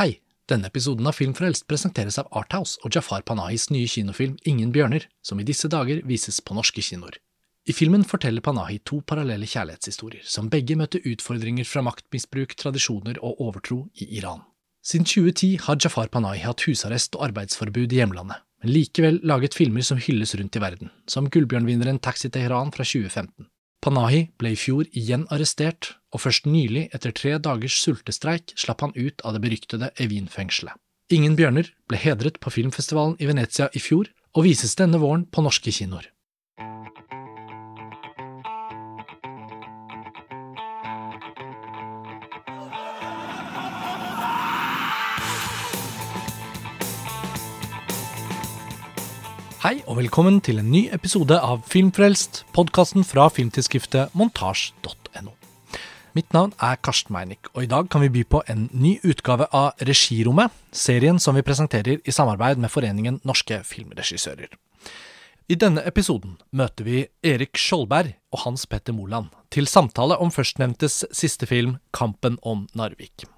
Hei! Denne episoden av Filmfrelst presenteres av Arthouse og Jafar Panahis nye kinofilm Ingen bjørner, som i disse dager vises på norske kinoer. I filmen forteller Panahi to parallelle kjærlighetshistorier, som begge møtte utfordringer fra maktmisbruk, tradisjoner og overtro i Iran. Siden 2010 har Jafar Panahi hatt husarrest og arbeidsforbud i hjemlandet, men likevel laget filmer som hylles rundt i verden, som Gullbjørnvinneren Taxi Teheran fra 2015. Panahi ble i fjor igjen arrestert, og først nylig, etter tre dagers sultestreik, slapp han ut av det beryktede Evin-fengselet. Ingen bjørner ble hedret på filmfestivalen i Venezia i fjor, og vises denne våren på norske kinoer. Hei og velkommen til en ny episode av Filmfrelst, podkasten fra filmtidsskriftet montasj.no. Mitt navn er Karsten Meinick, og i dag kan vi by på en ny utgave av Regirommet, serien som vi presenterer i samarbeid med Foreningen norske filmregissører. I denne episoden møter vi Erik Skjoldberg og Hans Petter Moland til samtale om førstnevntes siste film, Kampen om Narvik.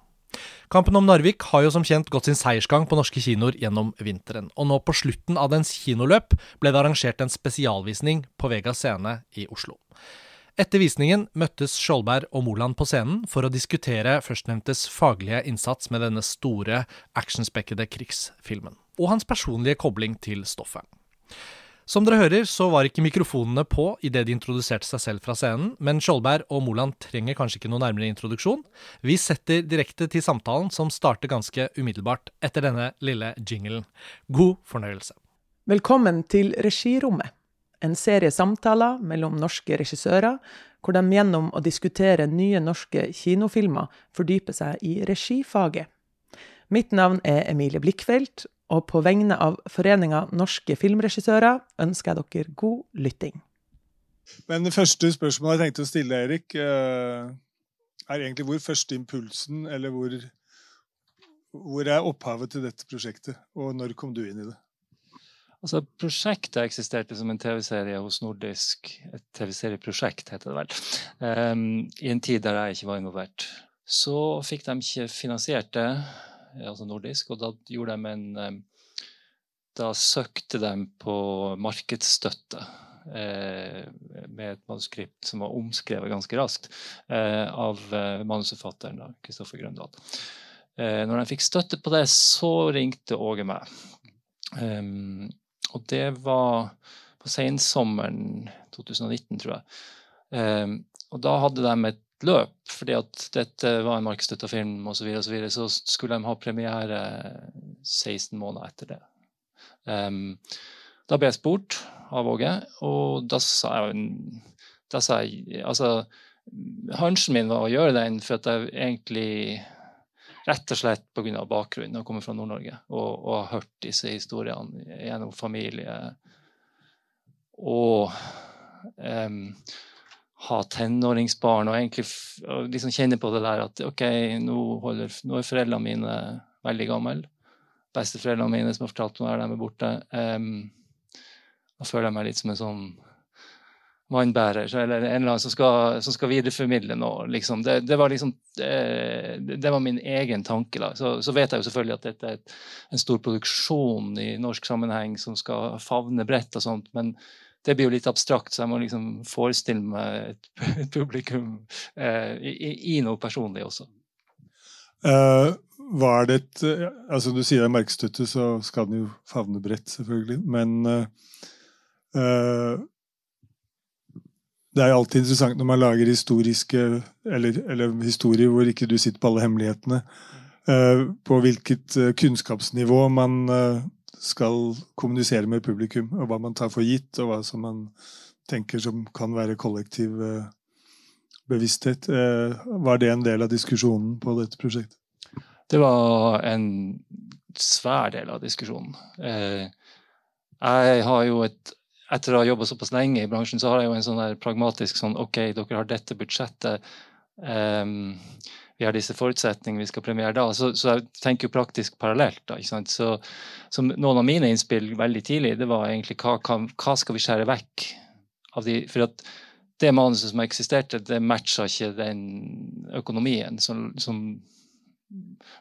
Kampen om Narvik har jo som kjent gått sin seiersgang på norske kinoer gjennom vinteren, og nå på slutten av dens kinoløp ble det arrangert en spesialvisning på Vega Scene i Oslo. Etter visningen møttes Skjoldberg og Moland på scenen for å diskutere førstnevntes faglige innsats med denne store, actionspekkede krigsfilmen, og hans personlige kobling til stoffet. Som dere hører, så var ikke mikrofonene på idet de introduserte seg selv fra scenen, men Skjoldberg og Moland trenger kanskje ikke noe nærmere introduksjon. Vi setter direkte til samtalen, som starter ganske umiddelbart etter denne lille jinglen. God fornøyelse. Velkommen til Regirommet, en serie samtaler mellom norske regissører, hvor de gjennom å diskutere nye norske kinofilmer fordyper seg i regifaget. Mitt navn er Emilie Blikkfeldt, og på vegne av Foreninga norske filmregissører ønsker jeg dere god lytting. Men det første spørsmålet jeg tenkte å stille, Erik, er egentlig hvor første impulsen, eller hvor, hvor er opphavet til dette prosjektet, og når kom du inn i det? Altså, Prosjektet eksisterte som en TV-serie hos Nordisk. Et TV-serieprosjekt, heter det vel. Um, I en tid der jeg ikke var involvert. Så fikk de ikke finansiert det altså nordisk, og da gjorde de en Da søkte de på markedsstøtte eh, med et manuskript som var omskrevet ganske raskt eh, av eh, manusforfatteren Kristoffer Grøndal. Eh, når de fikk støtte på det, så ringte Åge meg. Um, og det var på sensommeren 2019, tror jeg. Um, og da hadde de et løp, fordi at dette var en markedsstøtta film osv., så, videre, og så, videre, så skulle de ha premiere 16 måneder etter det. Um, da ble jeg spurt av Åge, og da sa jeg, da sa jeg Altså, hunchen min var å gjøre den for at jeg egentlig rett og slett pga. bakgrunnen. Jeg kommer fra Nord-Norge og, og, har hørt disse historiene gjennom familie. Og um, ha tenåringsbarn og egentlig og liksom kjenne på det der at OK, nå, holder, nå er foreldrene mine veldig gamle. Besteforeldrene mine som har fortalt meg at de er borte. Um, da føler jeg meg litt som en sånn vannbærer, eller en eller annen som skal, som skal videreformidle noe. Liksom. Det, det, var liksom, det, det, var min egen tanke. Så, så, vet jeg jo selvfølgelig at dette er en stor produksjon i norsk sammenheng som skal favne bredt og sånt, men det blir jo litt abstrakt, så jeg må liksom forestille meg et, publikum eh, i, i, noe personlig også. Uh, var det et altså Du sier det er markedsstøtte, så skal den jo favne bredt, selvfølgelig. Men uh, uh, det er alltid interessant når man lager historiske eller, eller historier hvor ikke du sitter på alle hemmelighetene. på hvilket kunnskapsnivå man skal kommunisere med publikum, og hva man tar for gitt, og hva som man tenker som kan være kollektiv eh, bevissthet. Eh, var det en del av diskusjonen på dette prosjektet? Det var en svær del av diskusjonen. Eh, jeg har jo et etter å ha jobba såpass lenge i bransjen, så har jeg jo en sånn der pragmatisk sånn OK, dere har dette budsjettet. Um, vi har disse forutsetningene vi skal premiere da. Så, så jeg tenker jo praktisk parallelt. da, ikke sant? Så, så, Noen av mine innspill veldig tidlig det var egentlig hva, hva, hva skal vi skjære vekk av de For at det manuset som eksisterte, det matcha ikke den økonomien som, som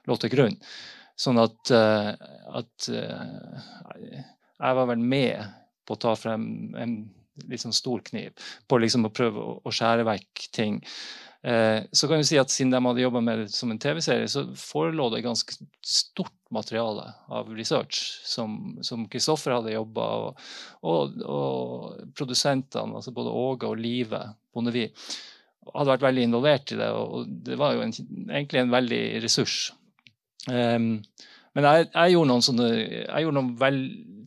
lå til grunn. Sånn at, uh, at uh, jeg var vel med på å ta frem en litt sånn stor kniv på liksom å prøve å skjære vekk ting. Eh, så kan vi si at Siden de hadde jobba med det som en TV-serie, så forelå det ganske stort materiale av research som Kristoffer hadde jobba, og, og, og, produsentene, altså både Åge og Live Bondevie, hadde vært veldig involvert i det. Og det var jo en, egentlig en veldig ressurs. Um, men jeg, jeg, gjorde noen sånne, jeg gjorde noen vel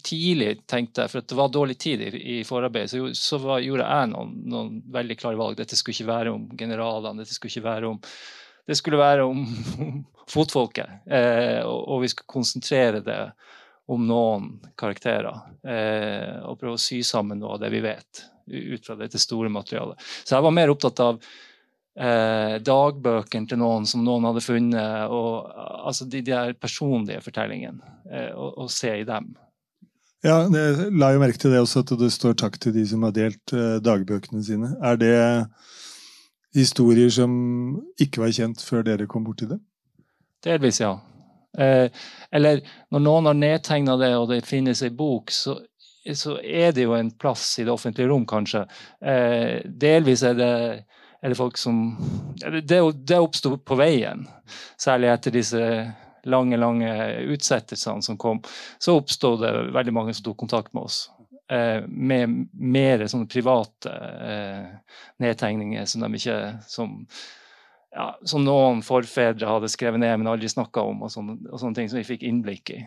tidlig, tenkte jeg, for det var dårlig tid i, i forarbeidet. Så, så var, gjorde jeg noen, noen, veldig klare valg. Dette skulle ikke være om generalene. Dette skulle ikke være om det skulle være om, fotfolket. Eh, og, og, vi skulle konsentrere det om noen karakterer. Eh, og prøve å sy sammen noe av det vi vet, ut fra dette store materialet. Så jeg var mer opptatt av eh, dagbøkene til noen som noen hadde funnet, og altså de, de personlige fortellingene, eh, og, og, se i dem. Ja, jeg la jo merke til det også, at det står takk til de som har delt eh, dagbøkene sine. Er det historier som ikke var kjent før dere kom borti det? Delvis, ja. Eh, eller når noen har nedtegna det, og det finnes ei bok, så, så, er det jo en plass i det offentlige rom, kanskje. Eh, delvis er det er det folk som Det, det oppsto på veien, særlig etter disse lange lange utsettelsene som kom. Så oppsto det veldig mange som tok kontakt med oss. Eh, med mer sånne private eh, nedtegninger som de ikke som, ja, som noen forfedre hadde skrevet ned, men aldri snakka om, og sånne, og sånne, ting som vi fikk innblikk i.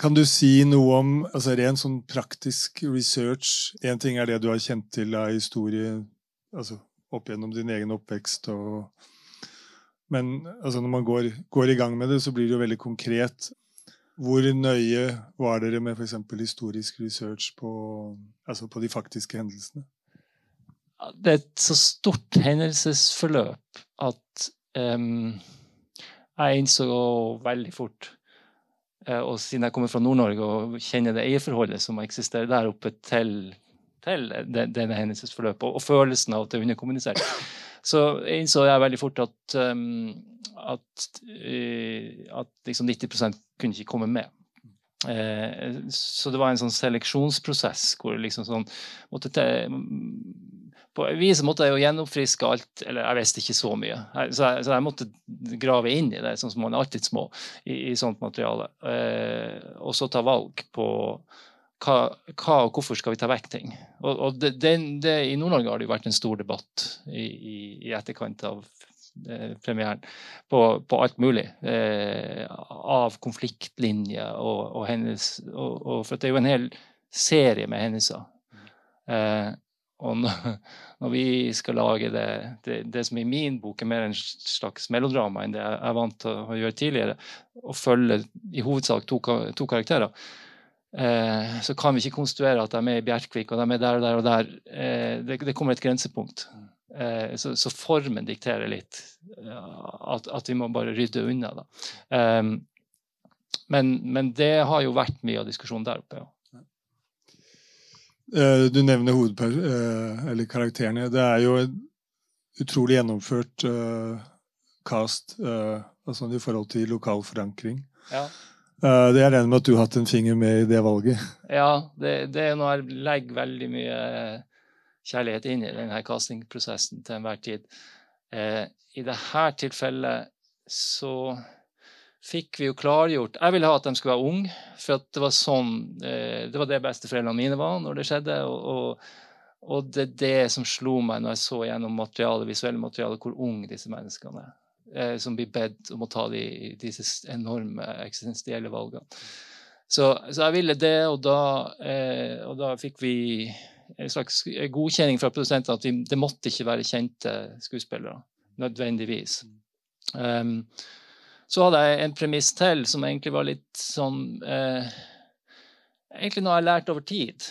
Kan du si noe om altså ren sånn praktisk research? Én ting er det du har kjent til av historie, altså opp gjennom din egen oppvekst. Og, men altså, når man går, går, i gang med det, så blir det jo veldig konkret. Hvor nøye var dere med f.eks. historisk research på, altså på de faktiske hendelsene? Det er et så stort hendelsesforløp at um, jeg innså veldig fort uh, og siden jeg kommer fra Nord-Norge og kjenner det eierforholdet som eksisterer der oppe til til denne hendelsesforløpet, og, følelsen av at det er underkommunisert. Så innså jeg veldig fort at, um, at, uh, at liksom 90% kunne ikke komme med. Uh, så det var en sånn seleksjonsprosess hvor liksom sånn måtte te, på vis måtte jeg jo gjenoppfriske alt Eller jeg visste ikke så mye. Så jeg, så jeg, måtte grave inn i det, sånn som man alltid små i, i sånt materiale. Uh, og så ta valg på hva, hva, og hvorfor skal vi ta vekk ting? Og, og det, det, det, I Nord-Norge har det jo vært en stor debatt i, i, i etterkant av eh, premieren på, på, alt mulig. Eh, av konfliktlinjer og, og hennes, Og, for det er jo en hel serie med hendelser. Eh, og når, vi skal lage det, det, det, som i min bok er mer en slags melodrama enn det jeg er vant til å gjøre tidligere, og følge i hovedsak to, to karakterer, eh, så kan vi ikke konstruere at de er i Bjerkvik, og de er der og der og der. Eh, det, det, kommer et grensepunkt. Eh, så, så, formen dikterer litt at, at, vi må bare rydde unna. Da. Men, men, det har jo vært mye av diskusjonen der oppe. ja. Du nevner karakterene. Det er jo en utrolig gjennomført uh, cast uh, altså i forhold til lokal forankring. Ja. Uh, det er enig med at du har hatt en finger med i det valget? Ja, det, det er noe jeg legger veldig mye kjærlighet inn i denne castingprosessen til enhver tid. Uh, I dette tilfellet så fikk vi jo klargjort Jeg ville ha at de skulle være unge, for det var sånn uh, Det var det besteforeldrene mine var når det skjedde. og, og og det er det som slo meg når jeg så gjennom materialet, visuelle materialet, hvor unge disse menneskene er eh, som blir bedt om å ta de, disse enorme eksistensielle valgene. Så, så, jeg ville det, og da, eh, og da fikk vi en slags godkjenning fra produsentene at vi, det måtte ikke være kjente skuespillere. Nødvendigvis. Um, så hadde jeg en premiss til som egentlig var litt sånn eh, Egentlig noe jeg har lært over tid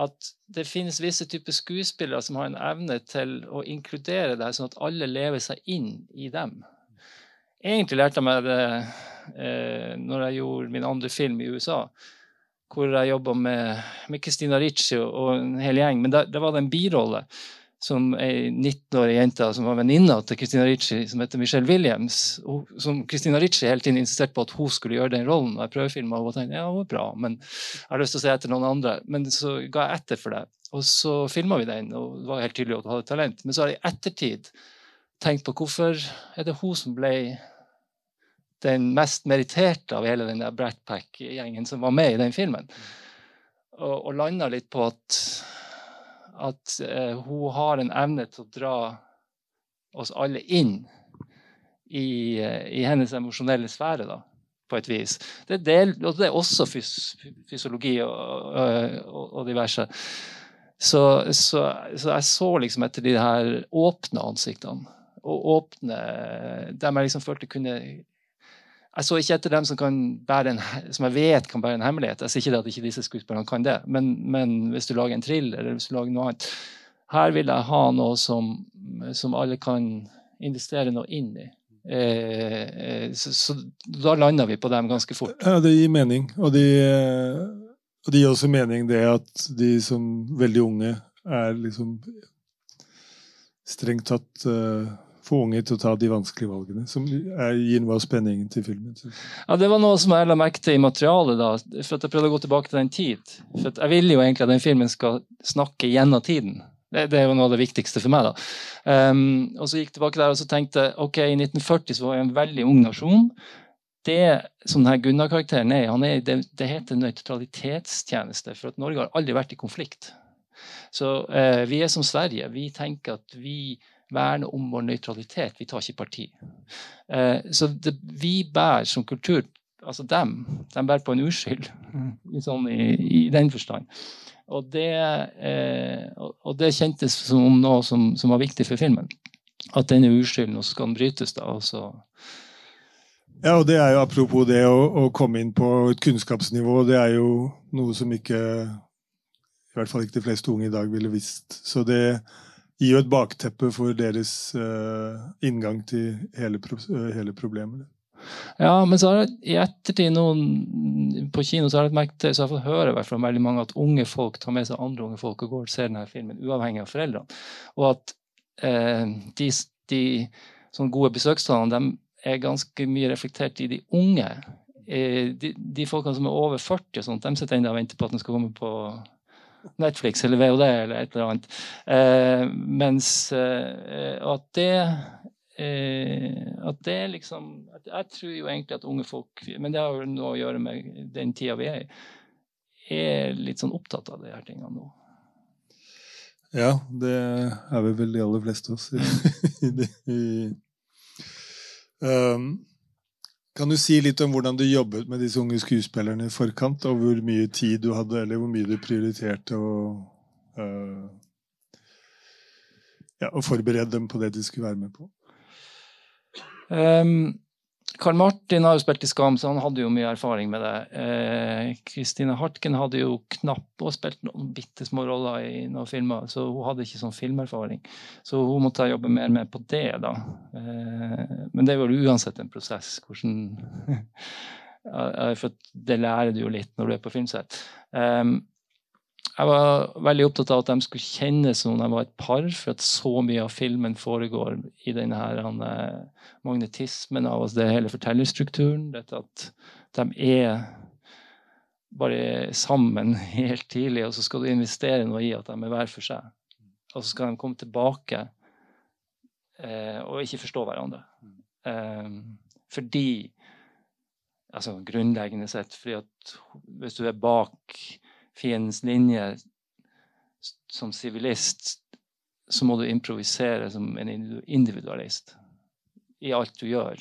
at det finnes visse typer skuespillere som har en evne til å inkludere det, sånn at alle lever seg inn i dem. Egentlig lærte jeg meg det eh, når jeg gjorde min andre film i USA, hvor jeg jobba med, med Christina Ricci og en hel gjeng. Men det, det var det en birolle som ei 19-årig jente som var venninna til Christina Ricci, som heter Michelle Williams. Som Christina Ricci hele tiden insisterte på at hun skulle gjøre den rollen. Og jeg prøvefilma og tenkte ja, hun er bra, men jeg har lyst til å se etter noen andre. Men så ga jeg etter for det. Og så filma vi den, og det var helt tydelig at hun hadde talent. Men så har jeg i ettertid tenkt på hvorfor er det hun som ble den mest meritterte av hele den der Brat Pack-gjengen som var med i den filmen. Og, og landa litt på at at uh, hun har en evne til å dra oss alle inn i, uh, i hennes emosjonelle sfære, da, på et vis. Det er, del, og det er også fys, fysiologi og, og, og diverse. Så, så, så, jeg så liksom etter de her åpne ansiktene. Og åpne Der jeg liksom følte kunne jeg så ikke etter dem som, en, som jeg vet kan bære en hemmelighet. Jeg sier ikke at ikke disse skuespillerne kan det, men, men, hvis du lager en thriller eller hvis du lager noe annet Her vil jeg ha noe som, som alle kan investere noe inn i. Eh, eh så, så, da lander vi på dem ganske fort. Ja, det gir mening. Og, de, det gir også mening det at de som veldig unge er liksom strengt tatt uh, få unge til å ta de vanskelige valgene, som gir noe av spenningen til filmen. Ja, Det var noe som jeg la merke til i materialet, da, for at jeg prøvde å gå tilbake til den tid. For Jeg vil jo egentlig at den filmen skal snakke gjennom tiden. Det, er jo noe av det viktigste for meg. da. Um, og så gikk jeg tilbake der og så tenkte ok, i 1940 så var jeg en veldig ung nasjon. Det som denne Gunnar-karakteren er, er det, det heter nøytralitetstjeneste, for at Norge har aldri vært i konflikt. Så uh, vi er som Sverige. Vi tenker at vi verne om vår nøytralitet. Vi tar ikke parti. Eh, så det, vi bærer som kultur Altså dem, de bærer på en uskyld, sånn i, i, den forstand. Og det, eh, og det, kjentes som noe som, som, var viktig for filmen. At denne uskylden også skal brytes. da, og ja, og det er jo Apropos det å, å, komme inn på et kunnskapsnivå, det er jo noe som ikke I hvert fall ikke de fleste unge i dag ville visst. Så det, gir jo et bakteppe for deres uh, inngang til hele, uh, hele, problemet. Ja, men så har jeg i ettertid noen på kino så har jeg merket, så jeg fått høre hvert fall veldig mange at unge folk tar med seg andre unge folk og går og ser denne filmen, uavhengig av foreldrene. Og at eh, de, de sånne gode besøkstallene de er ganske mye reflektert i de unge. De, de folkene som er over 40, og sånt, de sitter ennå og venter på at den skal komme på Netflix eller VOD eller et eller annet. Eh, mens eh, at det eh, at det liksom at Jeg tror jo egentlig at unge folk Men det har jo noe å gjøre med den tida vi er i. Er litt sånn opptatt av de her tingene nå. Ja, det er vi vel de aller fleste av oss. um, kan du si litt om hvordan du jobbet med disse unge skuespillerne i forkant, og hvor mye tid du hadde, eller hvor mye du prioriterte å, uh, ja, å forberede dem på det de skulle være med på? Um, Karl Martin har jo spilt i Skam, så han hadde jo mye erfaring med det. Kristine eh, Hartken hadde jo knapt og spilt noen bitte små roller i noen filmer, så hun hadde ikke sånn filmerfaring. Så hun måtte jobbe mer med på det, da. Eh, men det er jo uansett en prosess. hvordan For det lærer du jo litt når du er på filmsett. Um, jeg var veldig opptatt av at de skulle kjennes som om de var et par, for at så mye av filmen foregår i denne uh, magnetismen av oss, det hele fortellerstrukturen. Dette at de er bare sammen helt tidlig, og så skal du investere noe i at de er hver for seg. Og så skal de komme tilbake eh, og ikke forstå hverandre. Eh, fordi altså Grunnleggende sett fordi at hvis du er bak fiendens linje som sivilist, så må du improvisere som en individualist i alt du gjør.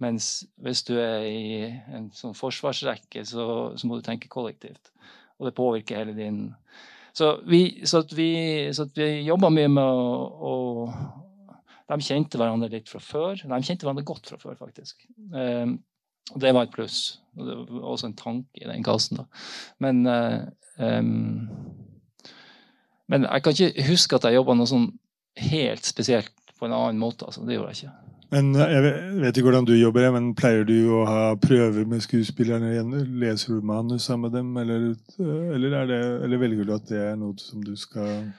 Mens hvis du er i en sånn forsvarsrekke, så, så må du tenke kollektivt. Og det påvirker hele din Så vi, så vi, så vi jobba mye med å, å, De kjente hverandre litt fra før. De kjente hverandre godt fra før, faktisk. Um, og det var et pluss. Og det var også en tanke i den kassen. da. Men, um, men jeg kan ikke huske at jeg jobba noe sånn helt spesielt på en annen måte. altså. Det gjorde jeg ikke. Men eh, Jeg vet ikke hvordan du jobber, men pleier du å ha prøver med skuespillerne? igjen? Leser du manus sammen med dem, eller, eller, det, eller velger du at det er noe som du skal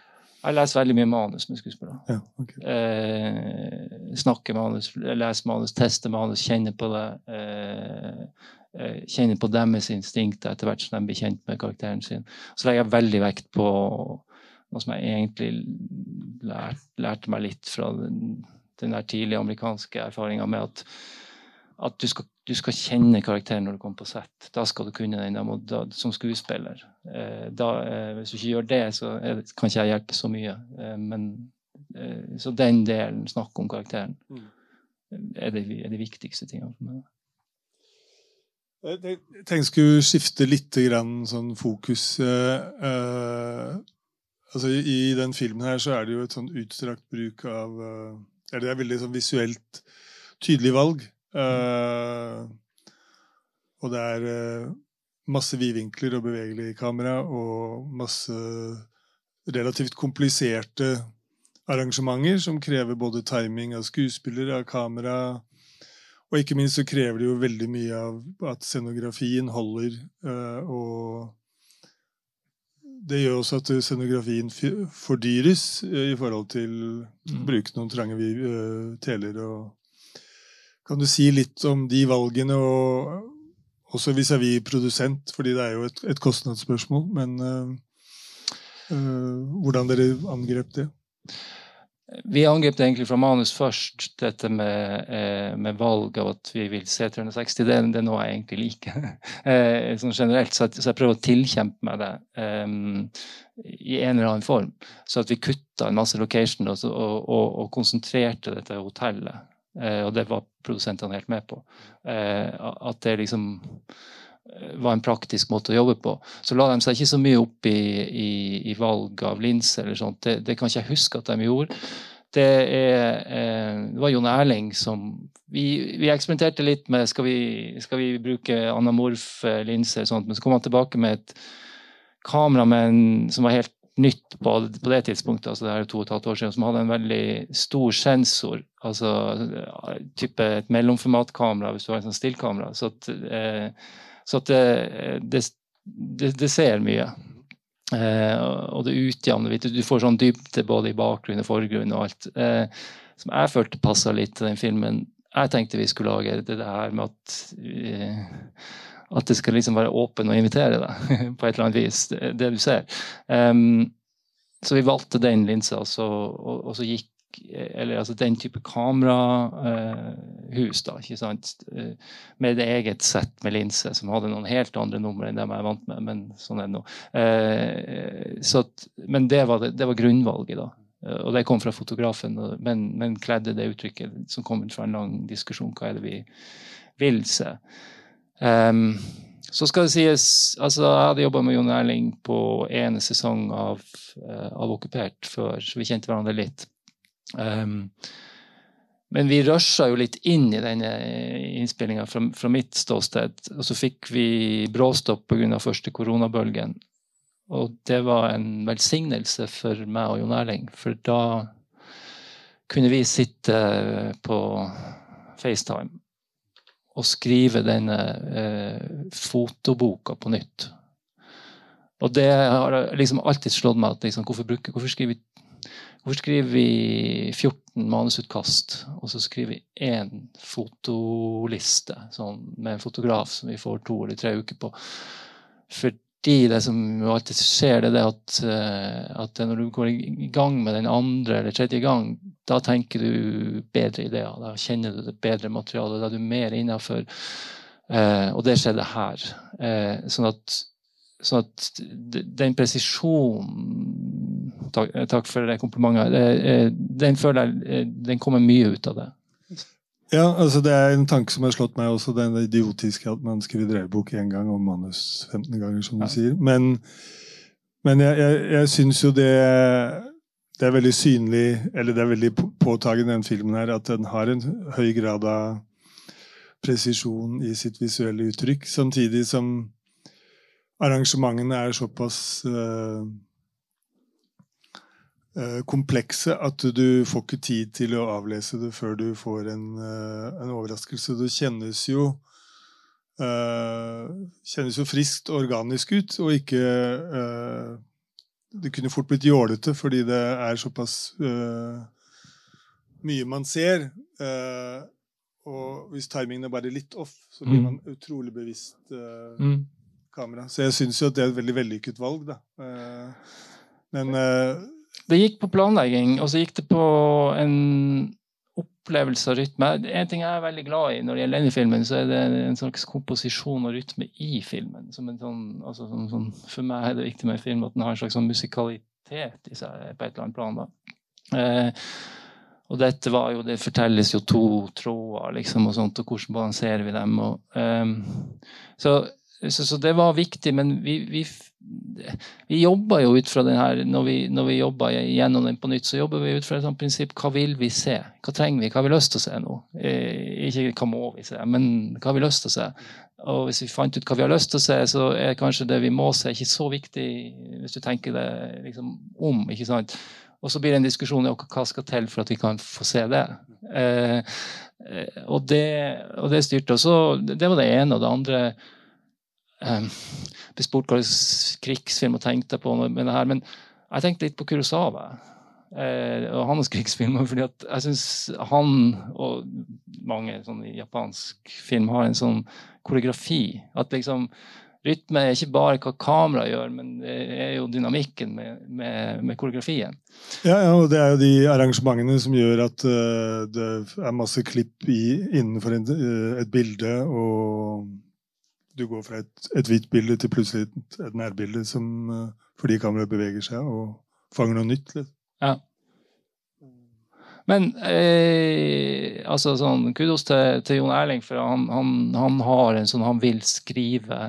Jeg leser veldig mye manus med skuespillere. Ja, okay. Eh, snakker manus, leser manus, tester manus, kjenner på det. Eh, eh, kjenner på deres instinkter etter hvert som de blir kjent med karakteren sin. Så legger jeg veldig vekt på noe som jeg egentlig lær, lærte meg litt fra den, den der tidlige amerikanske erfaringa med at, at du, skal, du skal kjenne karakteren når du kommer på sett. Da skal du kunne den må, da, som skuespiller. Eh, da, eh, hvis du ikke gjør det, så er kan ikke jeg hjelpe så mye. Eh, men, eh, så den delen, snakk om karakteren, er, det, er de viktigste tingene for meg. Jeg tenkte jeg skulle skifte litt grann sånn fokus. eh, eh, altså i, I den filmen her så er det jo et sånn utstrakt bruk av eh, Eller det er veldig sånn visuelt tydelig valg. Eh, og det er uh, masse vidvinkler og bevegelig kamera og masse relativt kompliserte arrangementer som krever både timing av skuespillere, av kamera, og ikke minst så krever det jo veldig mye av at scenografien holder. Uh, og det gjør også at scenografien fordyres i forhold til å Mm. bruke noen trange teler. og Kan du si litt om de valgene, og også vis-à-vis produsent, fordi det er jo et, et kostnadsspørsmål, men uh, uh, hvordan dere angrep det? Vi angrep det egentlig fra manus først, dette med, eh, med valg av at vi vil se 360. Det, det er noe jeg egentlig liker eh, sånn generelt. Så, at, så jeg prøver å tilkjempe meg det eh, i en eller annen form. Så at vi kutta en masse location og, og, og, og konsentrerte dette hotellet. Eh, og det var produsentene helt med på. Eh, at det liksom eh, var en praktisk måte å jobbe på. Så la de seg ikke så mye opp i, i, i valg av linser eller sånt. Det, det kan ikke jeg huske at de gjorde. Det, er, det var Jon Erling som Vi, vi eksperimenterte litt med skal vi, skal vi bruke anamorf linser, og sånt, men så kom han tilbake med et kamera med en, som var helt nytt på, på det tidspunktet, altså det er to og et halvt år siden, som hadde en veldig stor sensor. Altså eh, type et mellomformatkamera hvis du har en sånn stillkamera. Så at, eh, så at det, det, det, det ser mye. Eh, og det utjevner litt. Du får sånn dybde både i bakgrunn og forgrunn og alt. Eh, som jeg følte passa litt til den filmen. Jeg tenkte vi skulle lage det, her med at eh, at det skal liksom være åpen og invitere deg på et eller annet vis, det, det du ser. Um, så vi valgte den linsa, og så, og, og så gikk eller altså den type kamerahus, da, ikke sant? Eh, med det eget sett med linse, som hadde noen helt andre numre enn dem jeg er vant med. Men sånn er det nå. Eh, så at, men det var, det, var grunnvalget, da. Eh, Og det kom fra fotografen, men, men kledde det uttrykket som kom ut fra en lang diskusjon. Hva er det vi vil se? Um, så skal det sies altså Jeg hadde jobba med Jon Erling på ene sesong av, eh, av Okkupert før, så vi kjente hverandre litt. Um, men vi rusha jo litt inn i denne innspillinga fra, fra mitt ståsted. Og så fikk vi bråstopp pga. første koronabølgen. Og det var en velsignelse for meg og Jon Erling, for da kunne vi sitte på FaceTime og skrive denne eh, fotoboka på nytt. Og det har liksom alltid slått meg at liksom, hvorfor, bruker, hvorfor, skriver hvorfor skriver vi 14 manusutkast, og så skriver vi én fotoliste sånn, med en fotograf som vi får to eller tre uker på. Fordi det som alltid skjer, det er at, eh, at når du går i gang med den andre eller tredje gang, da tenker du bedre ideer. Da kjenner du det bedre materialet. Da er du mer innafor. Eh, og det skjedde her. Eh, sånn at, sånn at den presisjonen Takk, takk for det komplimentet. Den føler jeg den kommer mye ut av det. Ja, altså Det er en tanke som har slått meg også, den idiotiske at man skriver drevbok én gang og manus 15 ganger, som du Ja. sier. Men, men jeg, jeg, jeg syns jo det, det er veldig synlig, eller det er veldig på- påtagende, den filmen her, at den har en høy grad av presisjon i sitt visuelle uttrykk, samtidig som arrangementene er såpass eh, komplekse at du får ikke tid til å avlese det før du får en, eh, en overraskelse. Det kjennes jo uh, kjennes jo friskt og organisk ut, og ikke uh, det kunne fort blitt jålete, fordi det er såpass uh, mye man ser. Og hvis timingen er bare litt off, så blir Mm. man utrolig bevisst Mm. kamera. Så jeg syns jo at det er et veldig vellykket valg, da. Men Det gikk på planlegging, og så gikk det på en opplevelse av rytme. En ting jeg er veldig glad i når det gjelder denne filmen, så er det en slags komposisjon og rytme i filmen. Sånn, altså sånn, sånn, for meg er det viktig med en film at den har en slags sånn musikalitet i seg på et eller annet plan. Eh, og dette var jo, det fortelles jo to tråder, liksom, og sånt, og hvordan balanserer vi dem? Og, eh, så, så, så det var viktig, men vi, vi, vi jobba jo ut fra den her Når vi, når vi jobba gjennom den på nytt, så jobber vi ut fra et sånt prinsipp hva vil vi se? Hva trenger vi? Hva har vi lyst til å se nå? Eh, ikke hva må vi se, men hva har vi lyst til å se? Og hvis vi fant ut hva vi har lyst til å se, så er kanskje det vi må se, ikke så viktig hvis du tenker det liksom om. ikke sant? Og så blir det en diskusjon om hva skal til for at vi kan få se det. Eh, eh, og det, og det styrte. Og så, det var det ene. Og det andre Ble spurt hva slags krigsfilm hun tenkte på med det her. Men jeg tenkte litt på Kurosawa eh, og hans krigsfilmer. fordi at jeg syns han og mange i japansk film har en sånn koreografi. At liksom rytme er ikke bare hva kameraet gjør, men det er jo dynamikken med, med, med koreografien. Ja, ja, og det er jo de arrangementene som gjør at uh, det er masse klipp i, innenfor en, uh, et bilde, og du går fra et, et hvitt bilde til plutselig et, et nærbilde som, eh, fordi kameraet beveger seg og fanger noe nytt. Litt. Ja. Men eh, altså sånn, kudos til, til Jon Erling, for han, han, han har en sånn Han vil skrive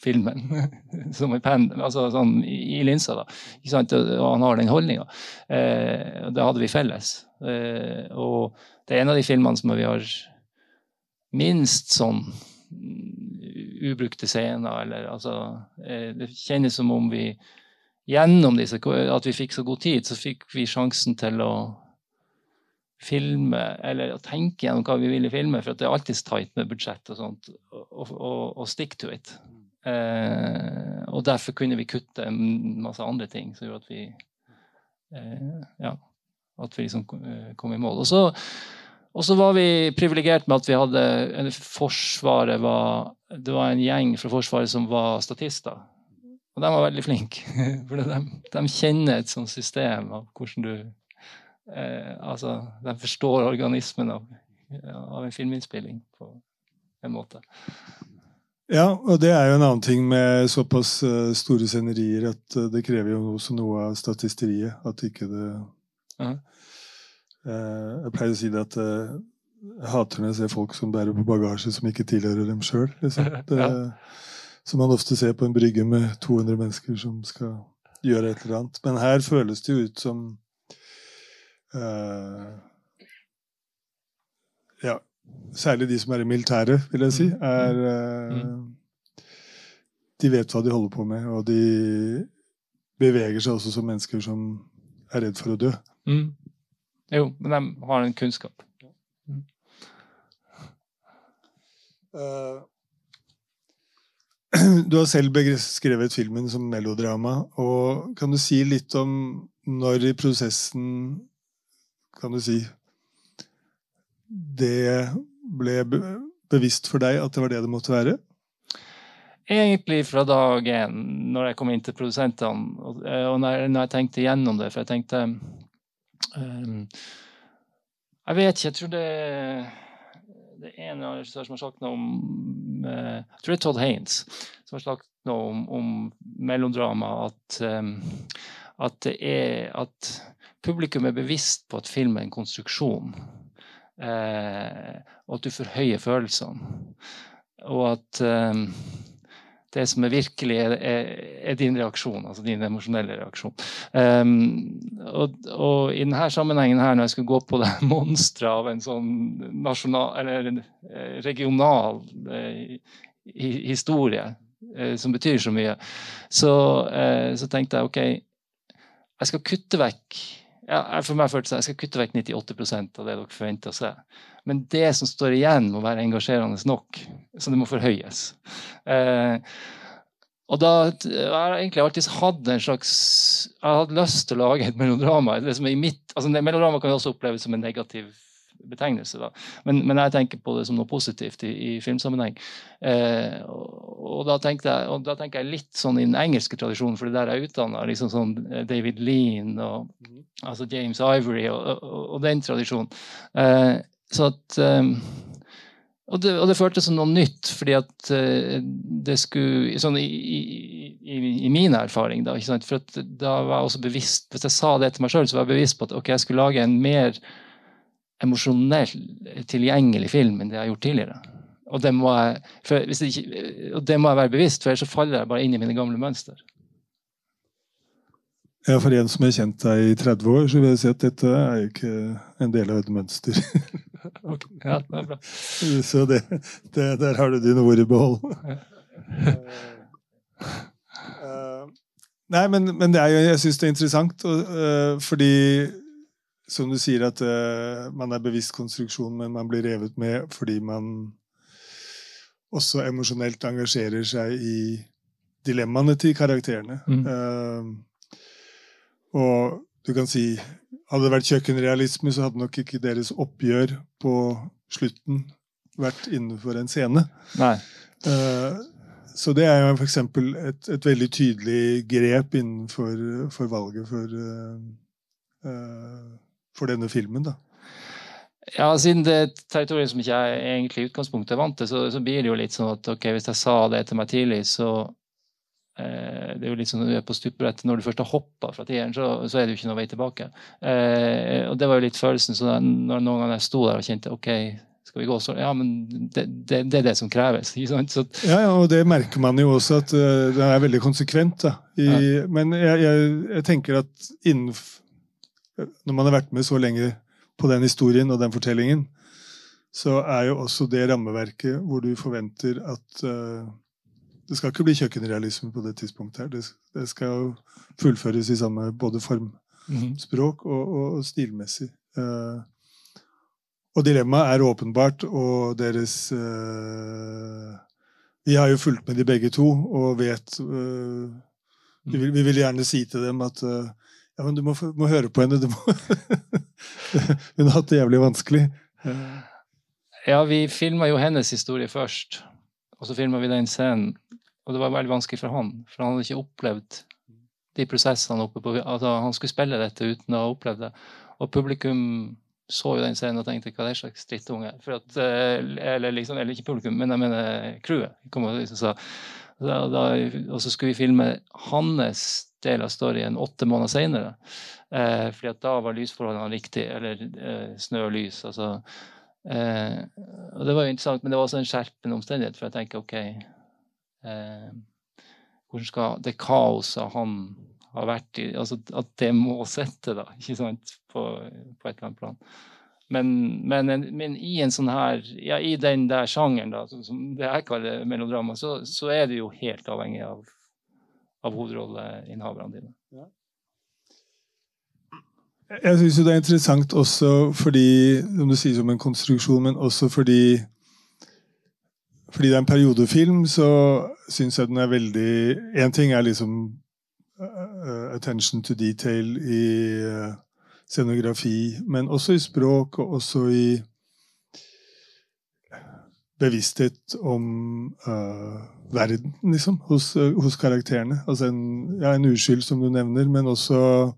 filmen som en penn, altså sånn i, i linsa, da. Ikke sant? Og han har den holdninga. Eh, det hadde vi felles. Eh, og det er en av de filmene som vi har minst sånn ubrukte scener, eller altså eh, Det kjennes som om vi gjennom disse, at vi fikk så god tid, så fikk vi sjansen til å filme, eller å tenke gjennom hva vi ville filme, for det er alltid tight med budsjett og sånt, og, og, og stick to it. Eh, og derfor kunne vi kutte en masse andre ting som gjorde at vi eh, ja, at vi liksom eh, kom i mål. Og så, og så var vi privilegert med at vi hadde en, Forsvaret var Det var en gjeng fra Forsvaret som var statister. Og de var veldig flinke. For de, de kjenner et sånt system av hvordan du eh, Altså, de forstår organismen av, av en filminnspilling på en måte. Ja, og det er jo en annen ting med såpass eh, store scenerier at eh, det krever jo også noe av statisteriet. At ikke det uh Eh, Jeg pleier å si det at eh, jeg hater når jeg ser folk som bærer på bagasje som ikke tilhører dem sjøl. Liksom. Ja. Som man ofte ser på en brygge med 200 mennesker som skal gjøre et eller annet. Men her føles det jo ut som uh, Ja, særlig de som er i militæret, vil jeg si, er eh, De vet hva de holder på med, og de beveger seg også som mennesker som er redd for å dø. Mm. Jo, men de har en kunnskap. Eh, Du har selv beskrevet filmen som melodrama. og Kan du si litt om når i prosessen kan du si, det ble bevisst for deg at det var det det måtte være? Egentlig fra dag én, når jeg kom inn til produsentene, og, og når, jeg tenkte gjennom det, for jeg tenkte Jeg vet ikke, jeg tror det det er en regissør som har sagt noe om eh, Jeg tror det er Todd Haynes som har sagt noe om, om mellomdrama. At, ehm, at det er at publikum er bevisst på at film er en konstruksjon. Eh, og at du forhøyer følelsene. Og at ehm, det som er virkelig, er, er, er din reaksjon, altså din emosjonelle reaksjon. Um, og, og i denne sammenhengen her, når jeg skulle gå på det monsteret av en sånn nasjonal, eller eh, regional eh, historie, eh, som betyr så mye, så, eh, så tenkte jeg OK, jeg skal kutte vekk ja, for meg føltes det, jeg skal kutte vekk 98% av det dere forventer å se. Men det som står igjen, må være engasjerende nok. Så det må forhøyes. Eh, Og da jeg har jeg egentlig alltid hatt en slags Jeg har hatt lyst til å lage et melodrama. Liksom i mitt, altså Melodrama kan jo også oppleves som en negativ betegnelse. da. Men, men, jeg tenker på det som noe positivt i, i filmsammenheng. Eh, og, og, da jeg, og, da tenker jeg litt sånn i den engelske tradisjonen, for det der jeg er utdanna. Liksom sånn David Lean og altså James Ivory og, og den tradisjonen. Eh, så at um, og det, og det, føltes som noe nytt, fordi at uh, det skulle sånn i, i, i, min erfaring, da. For da var jeg også bevisst Hvis jeg sa det til meg sjøl, så var jeg bevisst på at ok, jeg skulle lage en mer emosjonell tilgjengelig film enn det jeg har gjort tidligere. Og det må jeg, for, ikke, og det må jeg være bevisst, for ellers så faller jeg bare inn i mine gamle mønster. Ja, For en som har kjent deg i 30 år, så vil jeg si at dette er ikke en del av et mønster. okay. Ja, det er bra. Så det, det, der har du dine ord i behold. uh, nei, men, men det er jo, jeg syns det er interessant, og, uh, fordi som du sier, at uh, man er bevisst konstruksjon, men man blir revet med fordi man også emosjonelt engasjerer seg i dilemmaene til karakterene. Mm. Og du kan si Hadde det vært kjøkkenrealisme, så hadde nok ikke deres oppgjør på slutten vært innenfor en scene. Nei. Uh, så det er jo f.eks. Et, et veldig tydelig grep innenfor for valget for, uh, uh, for denne filmen. da. Ja, Siden det er et territorium som ikke jeg egentlig i utgangspunktet er vant til, så, så, blir det jo litt sånn at ok, hvis jeg sa det til meg tidlig, så Eh, det er jo litt sånn når du er på stupebrettet, når du først har hoppa fra tieren, så, så, er det jo ikke noe vei tilbake. Eh, og det var jo litt følelsen. Så når noen ganger jeg sto der og kjente OK, skal vi gå så Ja, men det, det, det er det som kreves. Så, ja, ja, og det merker man jo også, at uh, det er veldig konsekvent. Da, i, ja. Men jeg, jeg, jeg, tenker at innenfor Når man har vært med så lenge på den historien og den fortellingen, så er jo også det rammeverket hvor du forventer at uh, det skal ikke bli kjøkkenrealisme på det tidspunktet. her. Det, det skal fullføres i samme både formspråk språk og, og, og stilmessig. Uh, og dilemmaet er åpenbart, og deres uh, Vi har jo fulgt med de begge to og vet vi, vil, vi, vil, gjerne si til dem at ja, men du må, må høre på henne. Må Hun har hatt det jævlig vanskelig. Ja, vi filma jo hennes historie først. Og så filma vi den scenen og det var veldig vanskelig for han, for han hadde ikke opplevd de prosessene oppe på altså, Han skulle spille dette uten å ha opplevd det. Og publikum så jo den scenen og tenkte hva er det slags drittunge? Eh, eller, liksom, eller ikke publikum, men jeg mener crewet. Liksom da, da, og så skulle vi filme hans del av storyen åtte måneder seinere. Eh, fordi at da var lysforholdene riktige, eller eh, snø og lys. altså eh, og Det var jo interessant, men det var også en skjerpende omstendighet. For jeg tenker OK, eh, hvordan skal det kaoset han har vært i altså At det må sette, da, ikke sant, på, på et eller annet plan. Men, men, men, i en sånn her, ja, i den der sjangeren, da, som det jeg kaller melodrama, så, så er du jo helt avhengig av, av hovedrolleinnehaverne dine. Ja. Jeg syns det er interessant også fordi, som du sier som en konstruksjon, men også fordi fordi det er en periodefilm, så syns jeg den er veldig Én ting er liksom uh, attention to detail i uh, scenografi, men også i språk, og også i bevissthet om uh, verden, liksom, hos, hos karakterene. Altså en, ja, en, uskyld, som du nevner, men også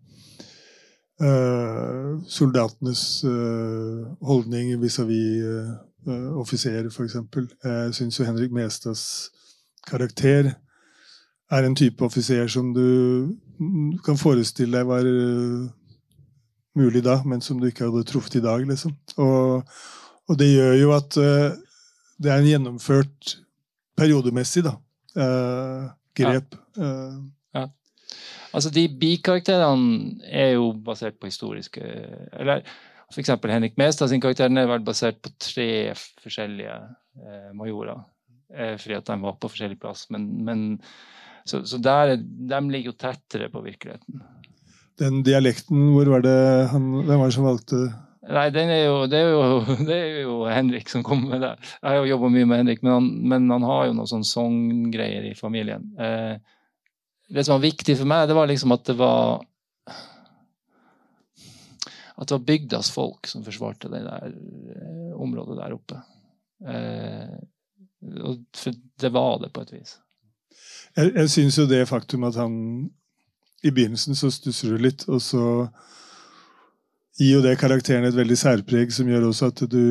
soldatenes holdning vis-à-vis -vis, uh, offiser, f.eks. Jeg syns jo Henrik Mestads karakter er en type offiser som du kan forestille deg var uh, mulig da, men som du ikke hadde truffet i dag. liksom. Og, og det gjør jo at uh, det er en gjennomført periodemessig da, grep. Ja. ja. Altså, de bikarakterene er jo basert på historiske Eller F.eks. Henrik Mestad sin karakter er vel basert på tre forskjellige eh, majorer. Eh, fordi at de var på forskjellig plass. Men, men så, så der, de ligger jo tettere på virkeligheten. Den dialekten, hvor var det han, hvem var det som valgte Nei, er jo, det, er jo, det, er jo, Henrik som kommer med det. Jeg har jo jobba mye med Henrik, men han, men han, har jo noen sånne sanggreier i familien. Eh, det som var viktig for meg, det var liksom at det var At det var bygdas folk som forsvarte det der eh, området der oppe. Eh, for det var det på et vis. Jeg, jeg syns jo det faktum at han I begynnelsen så stusser du litt, og så gir jo det karakteren et veldig særpreg som gjør også at du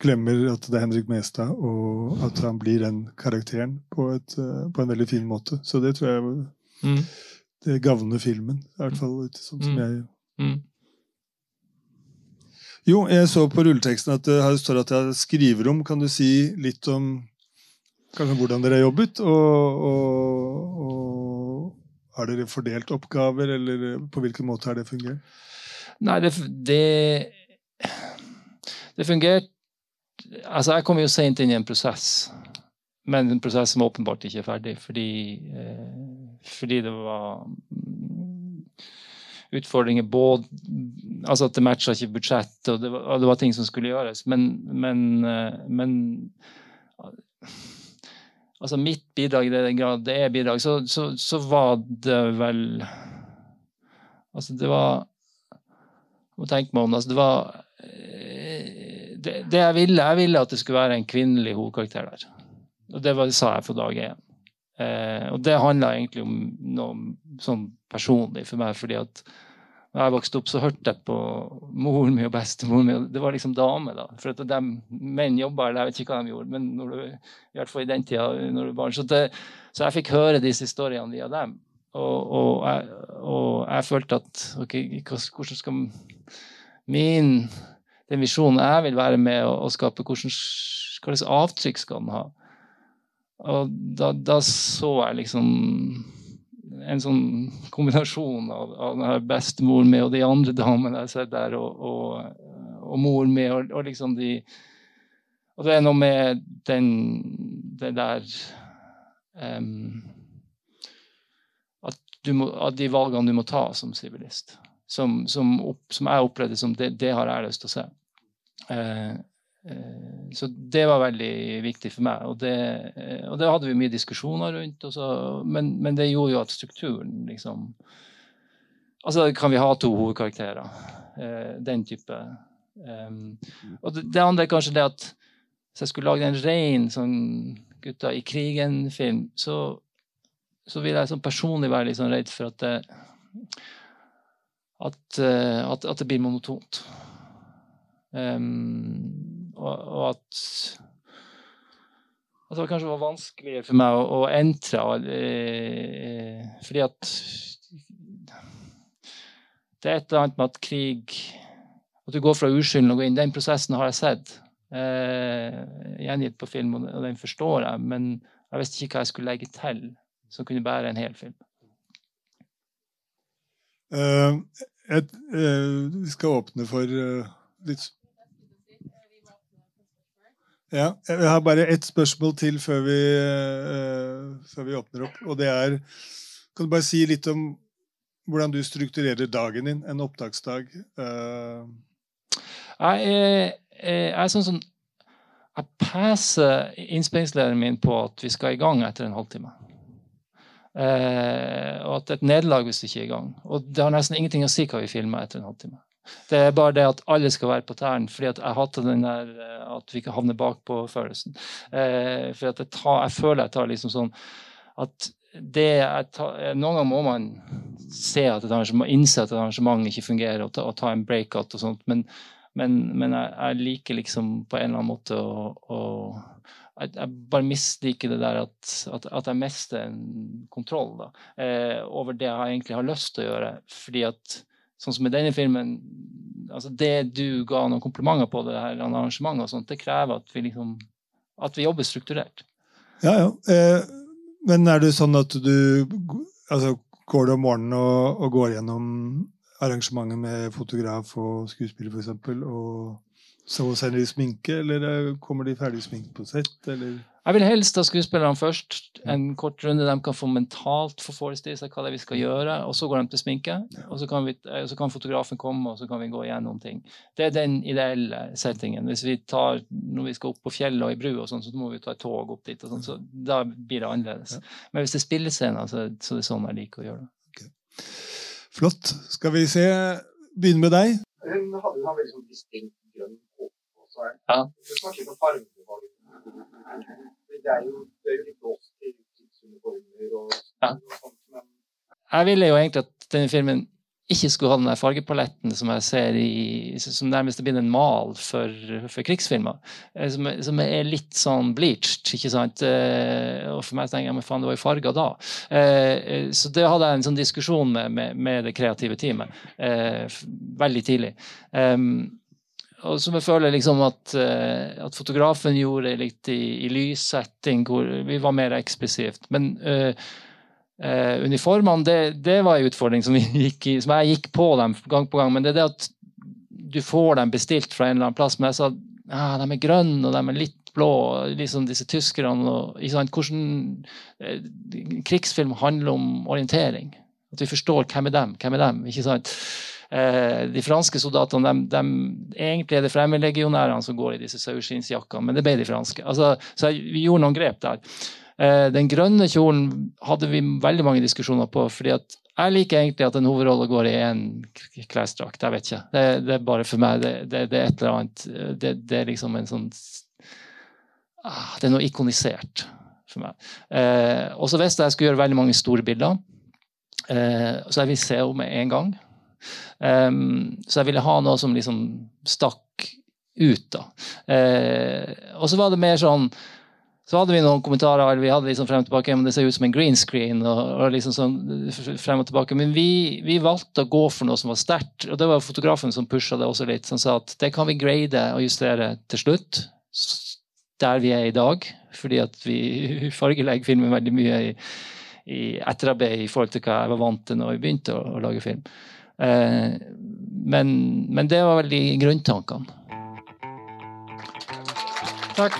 glemmer at det er Henrik Mestad, og at han blir den karakteren på, et, eh, på en veldig fin måte. Så det tror jeg mm. det gagner filmen. I hvert fall sånn som mm. jeg mm. Jo, jeg så på rulleteksten at det står at jeg skriver om. Kan du si litt om kanskje hvordan dere har jobbet? Og, og, og har dere fordelt oppgaver, eller på hvilken måte har det fungert? Nei, det, det, det fungerte Altså, jeg kom jo seint inn i en prosess, men en prosess som åpenbart ikke er ferdig, fordi, eh, fordi det var utfordringer både Altså at det matcha ikke budsjett, og det, var, og det var, ting som skulle gjøres. Men, men, eh, men Altså mitt bidrag i den grad det er bidrag, så, så, så var det vel Altså det var må tenke meg om. Altså, det var eh, det, det, jeg ville, jeg ville at det skulle være en kvinnelig hovedkarakter der. Og det var, sa jeg fra dag én. Eh, og det handla egentlig om noe sånn personlig for meg, fordi at da jeg vokste opp, så hørte jeg på moren min og bestemoren min. Det var liksom damer, da. For at de, menn jobba eller jeg vet ikke hva de gjorde, men du, i hvert fall i den tida når du var barn. Så, det, så jeg fikk høre disse historiene via dem. Og, og, jeg, og jeg, følte at ok, hvordan skal min den visjonen jeg vil være med å, å skape, hvordan, hva slags avtrykk skal den ha? Og da, da, så jeg liksom en sånn kombinasjon av, av bestemoren min og de andre damene jeg ser der, og, og, moren min, og, og, liksom de Og det er noe med den det der um, må, av de valgene du må ta som sivilist. Som, som, som, jeg opplevde som det, det, har jeg lyst til å se. Eh, eh, så det var veldig viktig for meg. Og det, eh, og det hadde vi mye diskusjoner rundt. Så, men, men, det gjorde jo at strukturen liksom Altså, kan vi ha to hovedkarakterer? Eh, den type. Um, og det, det, andre er kanskje det at hvis jeg skulle lagd en ren sånn gutta i krigen-film, så så vil jeg sånn personlig være litt sånn redd for at det, at, eh, at, at det blir monotont. Um, og, og, at at det kanskje var vanskeligere for meg å, å entre eh, fordi at det er et eller annet med at krig At du går fra uskylden og går inn. Den prosessen har jeg sett eh, gjengitt på film, og den forstår jeg, men jeg visste ikke hva jeg skulle legge til som kunne bære en hel film? Uh, et, uh, vi skal åpne for uh, litt Ja, jeg har bare ett spørsmål til før vi, før vi åpner opp. Og det er Kan du bare si litt om hvordan du strukturerer dagen din? En opptaksdag? Jeg jeg, jeg er sånn som Jeg passer innspillingslederen min på at vi skal i gang etter en halvtime. Eh, og at et nederlag hvis du ikke er i gang. Og det har nesten ingenting å si hva vi filmer etter en halvtime. Det er bare det at alle skal være på tærne, fordi at jeg hater den der eh, at vi ikke havner bakpå-følelsen. Eh, for jeg, tar, jeg, føler jeg tar liksom sånn at det tar, Noen ganger må man se at et innse at et arrangement ikke fungerer, og ta, og ta en breakout og sånt, men, men, men jeg, jeg, liker liksom på en eller annen måte å, å jeg, bare misliker det der at, at, at jeg mister en kontroll da, eh, over det jeg egentlig har lyst til å gjøre. Fordi at sånn som i denne filmen altså Det du ga noen komplimenter på, det her arrangementet, og sånt, det krever at vi, liksom, at vi jobber strukturert. Ja, ja. Eh, men er det sånn at du altså, Går du om morgenen og, og går gjennom arrangementet med fotograf og skuespiller, f.eks., og så sender de sminke, eller kommer de ferdig sminket på sett? Eller? Jeg vil helst ha skuespillerne først. En kort runde de kan få mentalt få forestille seg hva det er vi skal gjøre. Og så går de til sminke, og så kan, vi, eh, så kan fotografen komme og så kan vi gå igjennom ting. Det er den ideelle settingen. Hvis vi tar, Når vi skal opp på fjellet og i bru, og sånt så må vi ta et tog opp dit. og sånt, så Da blir det annerledes. Men hvis det er spillescener, så, så det er sånn jeg liker å gjøre det. Okay. Flott. Skal vi se Begynne med deg. Hun hadde en veldig sånn distinkt grønn. Ja. Du snakker om fargevalg det er jo, det er jo litt låst til tidsuniformer og, ja. og sånt, men Jeg ville jo egentlig at denne filmen ikke skulle ha den der fargepaletten som jeg ser i, som nærmest er blitt en mal for, for krigsfilmer. Eh, som, som, er litt sånn bleached, ikke sant. Eh, og for meg tenker jeg men faen, det var jo farger da. Eh, så det hadde jeg en sånn diskusjon med, med, med det kreative teamet veldig tidlig. Um, og som jeg føler liksom at, uh, at fotografen gjorde litt i, i lyssetting, hvor vi var mer eksplisitt. Men uh, uh, uniformene, det, det, var en utfordring som, gikk i, som, jeg gikk på dem gang på gang. Men det er det at du får dem bestilt fra en eller annen plass. Men jeg sa ja, de er grønne og de er litt blå, liksom disse tyskerne. Og, Hvordan krigsfilm handler om orientering. At vi forstår hvem er dem, hvem er dem. ikke sant? Eh, de franske soldatene de, de, Egentlig er det fremmedlegionærene som går i disse saueskinnsjakkene, men det ble de franske. Altså, så vi gjorde noen grep der. Eh, den grønne kjolen hadde vi veldig mange diskusjoner på. fordi at jeg liker egentlig at en hovedrolle går i én klesdrakt. Jeg vet ikke. Det, det, er bare for meg. Det, det, det er et eller annet det, er liksom en sånn ah, Det er noe ikonisert for meg. Eh, og så visste jeg jeg skulle gjøre veldig mange store bilder. Eh, så jeg vil se henne med en gang. Um, så jeg ville ha noe som liksom stakk ut, da. Uh, og så var det mer sånn så hadde vi noen kommentarer eller vi hadde liksom frem og tilbake, men det ser ut som en green screen. og, og liksom sånn frem og tilbake, Men vi, vi, valgte å gå for noe som var sterkt. Og det var fotografen som pusha det også litt. Som sa at det kan vi grade og justere til slutt. Der vi er i dag. Fordi at vi fargelegger filmen veldig mye i, i etterarbeid i forhold til hva jeg var vant til når vi begynte å, å lage film. Eh, men, men det var vel de grunntankene. Takk.